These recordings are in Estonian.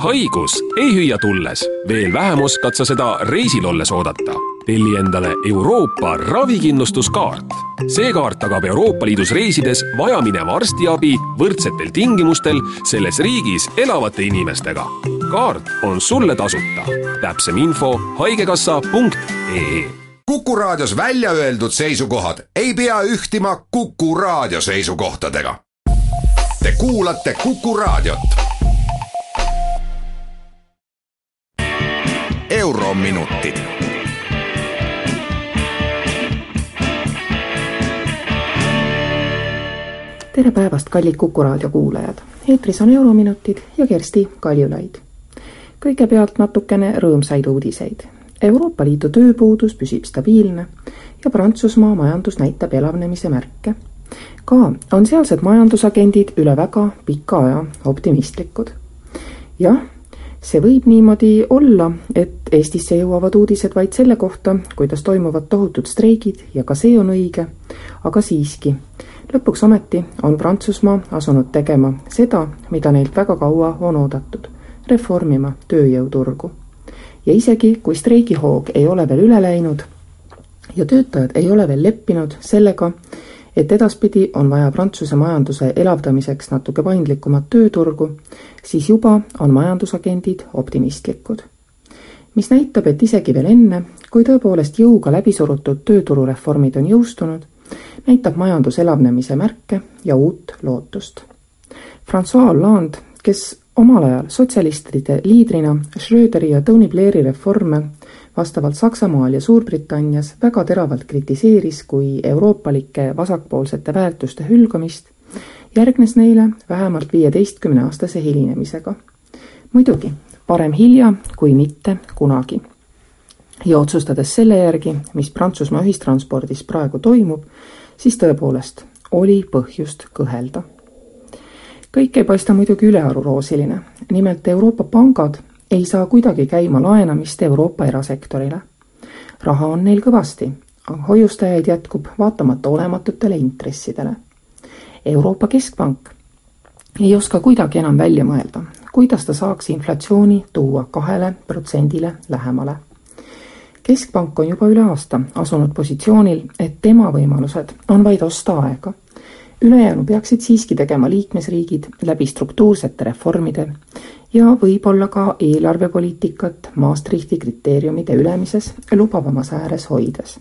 haigus ei hüüa tulles, veel vähem oskad sa seda reisil olles oodata. telli endale Euroopa ravikindlustuskaart. see kaart tagab Euroopa Liidus reisides vajamineva arstiabi võrdsetel tingimustel selles riigis elavate inimestega. kaart on sulle tasuta. täpsem info haigekassa.ee Kuku Raadios välja öeldud seisukohad ei pea ühtima Kuku Raadio seisukohtadega. Te kuulate Kuku Raadiot eurominutid. tere päevast, kallid Kuku raadio kuulajad. eetris on Eurominutid ja Kersti Kaljulaid. kõigepealt natukene rõõmsaid uudiseid. Euroopa Liidu tööpuudus püsib stabiilne ja Prantsusmaa majandus näitab elavnemise märke. ka on sealsed majandusagendid üle väga pika aja optimistlikud. jah see võib niimoodi olla, et Eestisse jõuavad uudised vaid selle kohta, kuidas toimuvad tohutud streigid ja ka see on õige, aga siiski, lõpuks ometi on Prantsusmaa asunud tegema seda, mida neilt väga kaua on oodatud, reformima tööjõuturgu. ja isegi, kui streigihoog ei ole veel üle läinud ja töötajad ei ole veel leppinud sellega, et edaspidi on vaja Prantsuse majanduse elavdamiseks natuke paindlikumat tööturgu, siis juba on majandusagendid optimistlikud. mis näitab, et isegi veel enne, kui tõepoolest jõuga läbi surutud tööturureformid on jõustunud, näitab majandus elavnemise märke ja uut lootust. Francois Hollande, kes omal ajal sotsialistide liidrina Schröderi ja Tony Blairi reforme vastavalt Saksamaal ja Suurbritannias väga teravalt kritiseeris kui euroopalike vasakpoolsete väärtuste hülgamist, järgnes neile vähemalt viieteistkümneaastase hilinemisega. muidugi, parem hilja kui mitte kunagi. ja otsustades selle järgi, mis Prantsusmaa ühistranspordis praegu toimub, siis tõepoolest oli põhjust kõhelda kõik ei paista muidugi ülearu roosiline, nimelt Euroopa pangad ei saa kuidagi käima laenamist Euroopa erasektorile. raha on neil kõvasti, hoiustajaid jätkub vaatamata olematutele intressidele. Euroopa Keskpank ei oska kuidagi enam välja mõelda, kuidas ta saaks inflatsiooni tuua kahele protsendile lähemale. keskpank on juba üle aasta asunud positsioonil, et tema võimalused on vaid osta aega ülejäänu peaksid siiski tegema liikmesriigid läbi struktuursete reformide ja võib-olla ka eelarvepoliitikat Maastrichti kriteeriumide ülemises lubavamas ääres hoides.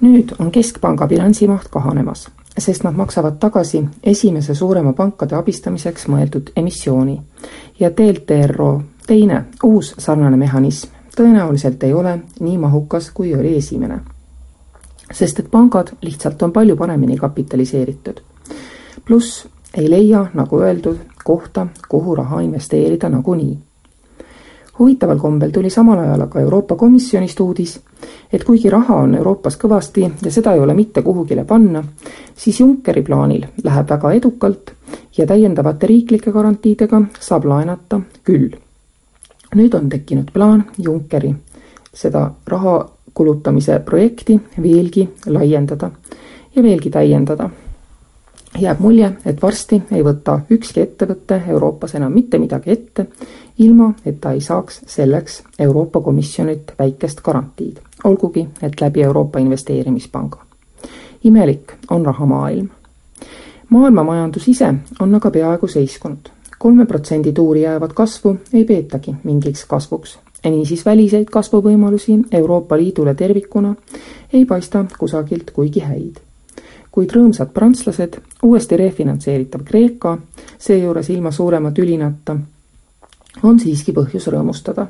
nüüd on Keskpanga bilansimaht kahanemas, sest nad maksavad tagasi esimese suurema pankade abistamiseks mõeldud emissiooni ja TLTRO, teine uus sarnane mehhanism, tõenäoliselt ei ole nii mahukas, kui oli esimene sest et pangad lihtsalt on palju paremini kapitaliseeritud. pluss ei leia, nagu öeldud, kohta, kuhu raha investeerida nagunii. huvitaval kombel tuli samal ajal aga Euroopa Komisjonist uudis, et kuigi raha on Euroopas kõvasti ja seda ei ole mitte kuhugile panna, siis Junckeri plaanil läheb väga edukalt ja täiendavate riiklike garantiidega saab laenata küll. nüüd on tekkinud plaan Junckeri seda raha kulutamise projekti veelgi laiendada ja veelgi täiendada. jääb mulje, et varsti ei võta ükski ettevõte Euroopas enam mitte midagi ette, ilma et ta ei saaks selleks Euroopa Komisjonilt väikest garantiid, olgugi et läbi Euroopa Investeerimispanga. imelik on rahamaailm. maailma majandus ise on aga peaaegu seiskunud kolme protsendi tuuri jäävat kasvu ei peetagi mingiks kasvuks niisiis väliseid kasvuvõimalusi Euroopa Liidule tervikuna ei paista kusagilt kuigi häid. kuid rõõmsad prantslased, uuesti refinantseeritav Kreeka, seejuures ilma suurema tülinata, on siiski põhjus rõõmustada.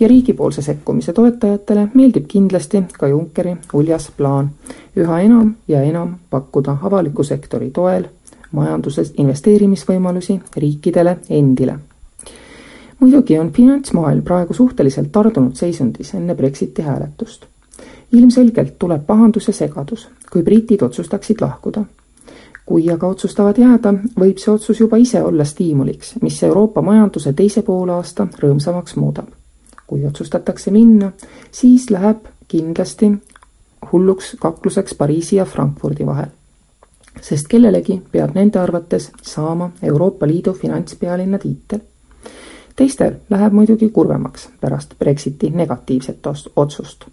ja riigipoolse sekkumise toetajatele meeldib kindlasti ka Junckeri uljas plaan üha enam ja enam pakkuda avaliku sektori toel majanduses investeerimisvõimalusi riikidele endile muidugi on finantsmaailm praegu suhteliselt tardunud seisundis enne Brexiti hääletust. ilmselgelt tuleb pahandus ja segadus, kui britid otsustaksid lahkuda. kui aga otsustavad jääda, võib see otsus juba ise olla stiimuliks, mis Euroopa majanduse teise poolaasta rõõmsamaks muudab. kui otsustatakse minna, siis läheb kindlasti hulluks kakluseks Pariisi ja Frankfurdi vahel sest kellelegi peab nende arvates saama Euroopa Liidu finantspealinna tiitel teistel läheb muidugi kurvemaks pärast Brexiti negatiivset otsust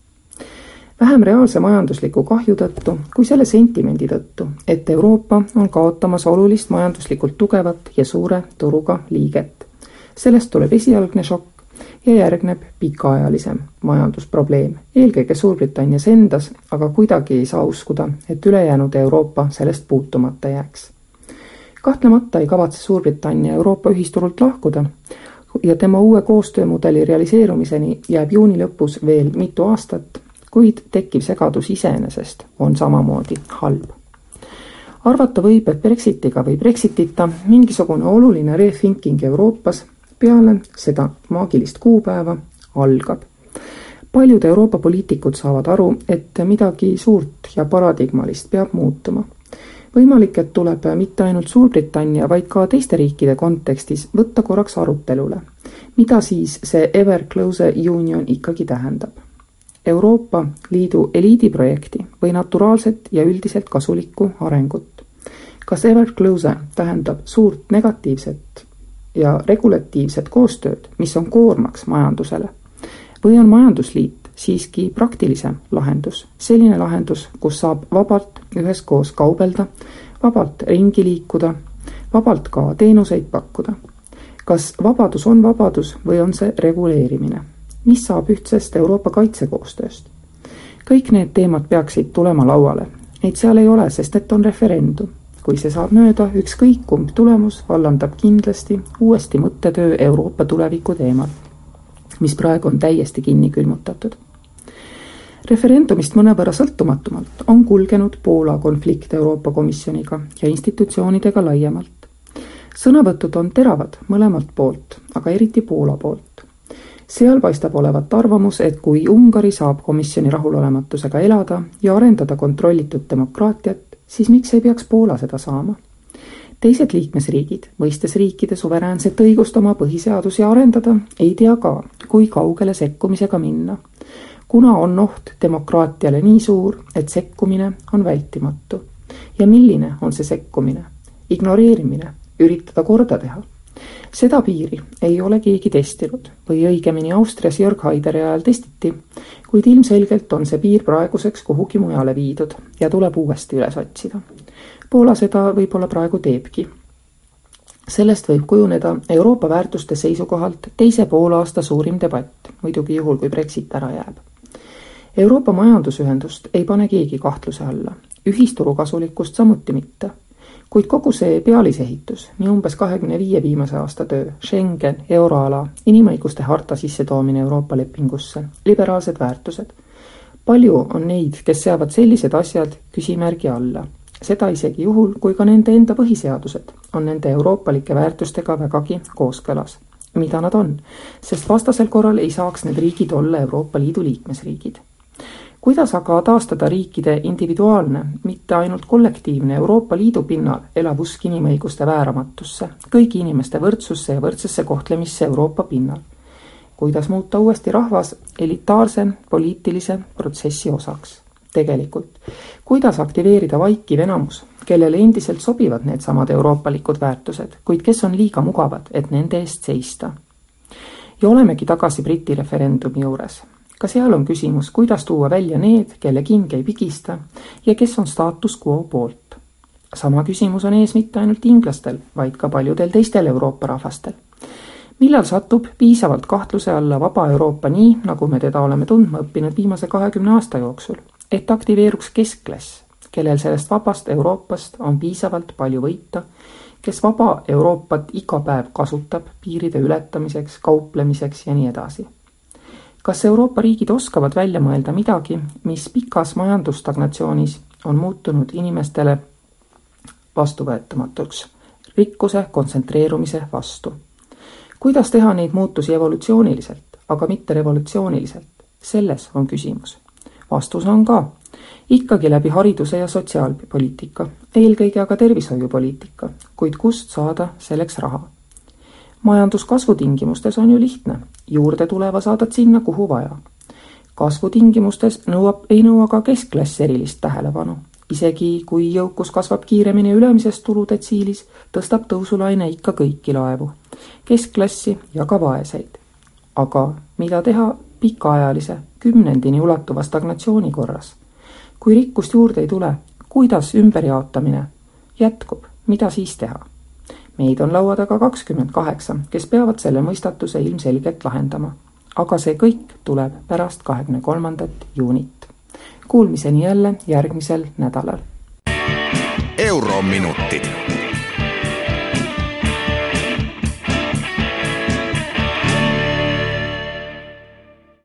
vähem reaalse majandusliku kahju tõttu kui selle sentimendi tõttu, et Euroopa on kaotamas olulist majanduslikult tugevat ja suure turuga liiget. sellest tuleb esialgne šokk ja järgneb pikaajalisem majandusprobleem, eelkõige Suurbritannias endas, aga kuidagi ei saa uskuda, et ülejäänud Euroopa sellest puutumata jääks. kahtlemata ei kavatse Suurbritannia Euroopa ühisturult lahkuda ja tema uue koostöömudeli realiseerumiseni jääb juuni lõpus veel mitu aastat kuid tekkiv segadus iseenesest on samamoodi halb. arvata võib, et Brexitiga või Brexitita mingisugune oluline rethinking Euroopas peale seda maagilist kuupäeva algab. paljud Euroopa poliitikud saavad aru, et midagi suurt ja paradigmalist peab muutuma võimalik, et tuleb mitte ainult Suurbritannia, vaid ka teiste riikide kontekstis võtta korraks arutelule, mida siis see Ever Closer Union ikkagi tähendab Euroopa Liidu eliidiprojekti või naturaalset ja üldiselt kasulikku arengut. kas Ever Closer tähendab suurt negatiivset ja regulatiivset koostööd, mis on koormaks majandusele, või on majandusliit siiski praktilisem lahendus, selline lahendus, kus saab vabalt üheskoos kaubelda, vabalt ringi liikuda, vabalt ka teenuseid pakkuda. kas vabadus on vabadus või on see reguleerimine? mis saab ühtsest Euroopa kaitsekoostööst? kõik need teemad peaksid tulema lauale. Neid seal ei ole, sest et on referendum. kui see saab mööda, ükskõik kumb tulemus vallandab kindlasti uuesti mõttetöö Euroopa tuleviku teemal, mis praegu on täiesti kinni külmutatud. Referendumist mõnevõrra sõltumatumalt on kulgenud Poola konflikt Euroopa Komisjoniga ja institutsioonidega laiemalt. sõnavõtud on teravad mõlemalt poolt, aga eriti Poola poolt seal paistab olevat arvamus, et kui Ungari saab komisjoni rahulolematusega elada ja arendada kontrollitud demokraatiat, siis miks ei peaks Poola seda saama? teised liikmesriigid, mõistes riikide suveräänset õigust oma põhiseadusi arendada, ei tea ka, kui kaugele sekkumisega minna. Kuna on oht demokraatiale nii suur, et sekkumine on vältimatu. ja milline on see sekkumine? ignoreerimine, üritada korda teha seda piiri ei ole keegi testinud või õigemini Austrias Jörg Haideri ajal testiti, kuid ilmselgelt on see piir praeguseks kuhugi mujale viidud ja tuleb uuesti üles otsida. Poola seda võib-olla praegu teebki. sellest võib kujuneda Euroopa väärtuste seisukohalt teise poolaasta suurim debatt, muidugi juhul, kui Brexit ära jääb. Euroopa Majandusühendust ei pane keegi kahtluse alla, ühisturu kasulikkust samuti mitte kuid kogu see pealisehitus, nii umbes kahekümne viie viimase aasta töö, Schengen, euroala, inimõiguste harta sissetoomine Euroopa lepingusse, liberaalsed väärtused. palju on neid, kes seavad sellised asjad küsimärgi alla. seda isegi juhul, kui ka nende enda põhiseadused on nende euroopalike väärtustega vägagi kooskõlas. mida nad on, sest vastasel korral ei saaks need riigid olla Euroopa Liidu liikmesriigid kuidas aga taastada riikide individuaalne, mitte ainult kollektiivne Euroopa Liidu pinnal elav usk inimõiguste vääramatusse, kõigi inimeste võrdsusse ja võrdsesse kohtlemisse Euroopa pinnal? kuidas muuta uuesti rahvas elitaarse poliitilise protsessi osaks? tegelikult, kuidas aktiveerida vaikiv enamus, kellele endiselt sobivad needsamad euroopalikud väärtused, kuid kes on liiga mugavad, et nende eest seista? ja olemegi tagasi Briti referendumi juures ka seal on küsimus, kuidas tuua välja need, kelle king ei pigista ja kes on staatus quo poolt. sama küsimus on ees mitte ainult inglastel, vaid ka paljudel teistel Euroopa rahvastel. millal satub piisavalt kahtluse alla vaba Euroopa nii, nagu me teda oleme tundma õppinud viimase kahekümne aasta jooksul, et aktiveeruks keskklass, kellel sellest vabast Euroopast on piisavalt palju võita, kes vaba Euroopat iga päev kasutab piiride ületamiseks, kauplemiseks ja nii edasi kas Euroopa riigid oskavad välja mõelda midagi, mis pikas majandusstagnatsioonis on muutunud inimestele vastuvõetamatuks, rikkuse kontsentreerumise vastu? kuidas teha neid muutusi evolutsiooniliselt, aga mitte revolutsiooniliselt? selles on küsimus. vastus on ka. ikkagi läbi hariduse ja sotsiaalpoliitika, eelkõige aga tervishoiupoliitika, kuid kust saada selleks raha? Majanduskasvu tingimustes on ju lihtne, juurde tuleva saadad sinna, kuhu vaja. kasvu tingimustes nõuab, ei nõua ka keskklass erilist tähelepanu. isegi kui jõukus kasvab kiiremini ülemises tuludetsiilis, tõstab tõusulaine ikka kõiki laevu, keskklassi ja ka vaeseid. aga mida teha pikaajalise, kümnendini ulatuva stagnatsiooni korras? kui rikkust juurde ei tule, kuidas ümberjaotamine jätkub, mida siis teha? Meid on laua taga kakskümmend kaheksa, kes peavad selle mõistatuse ilmselgelt lahendama. aga see kõik tuleb pärast kahekümne kolmandat juunit. Kuulmiseni jälle järgmisel nädalal. eurominutid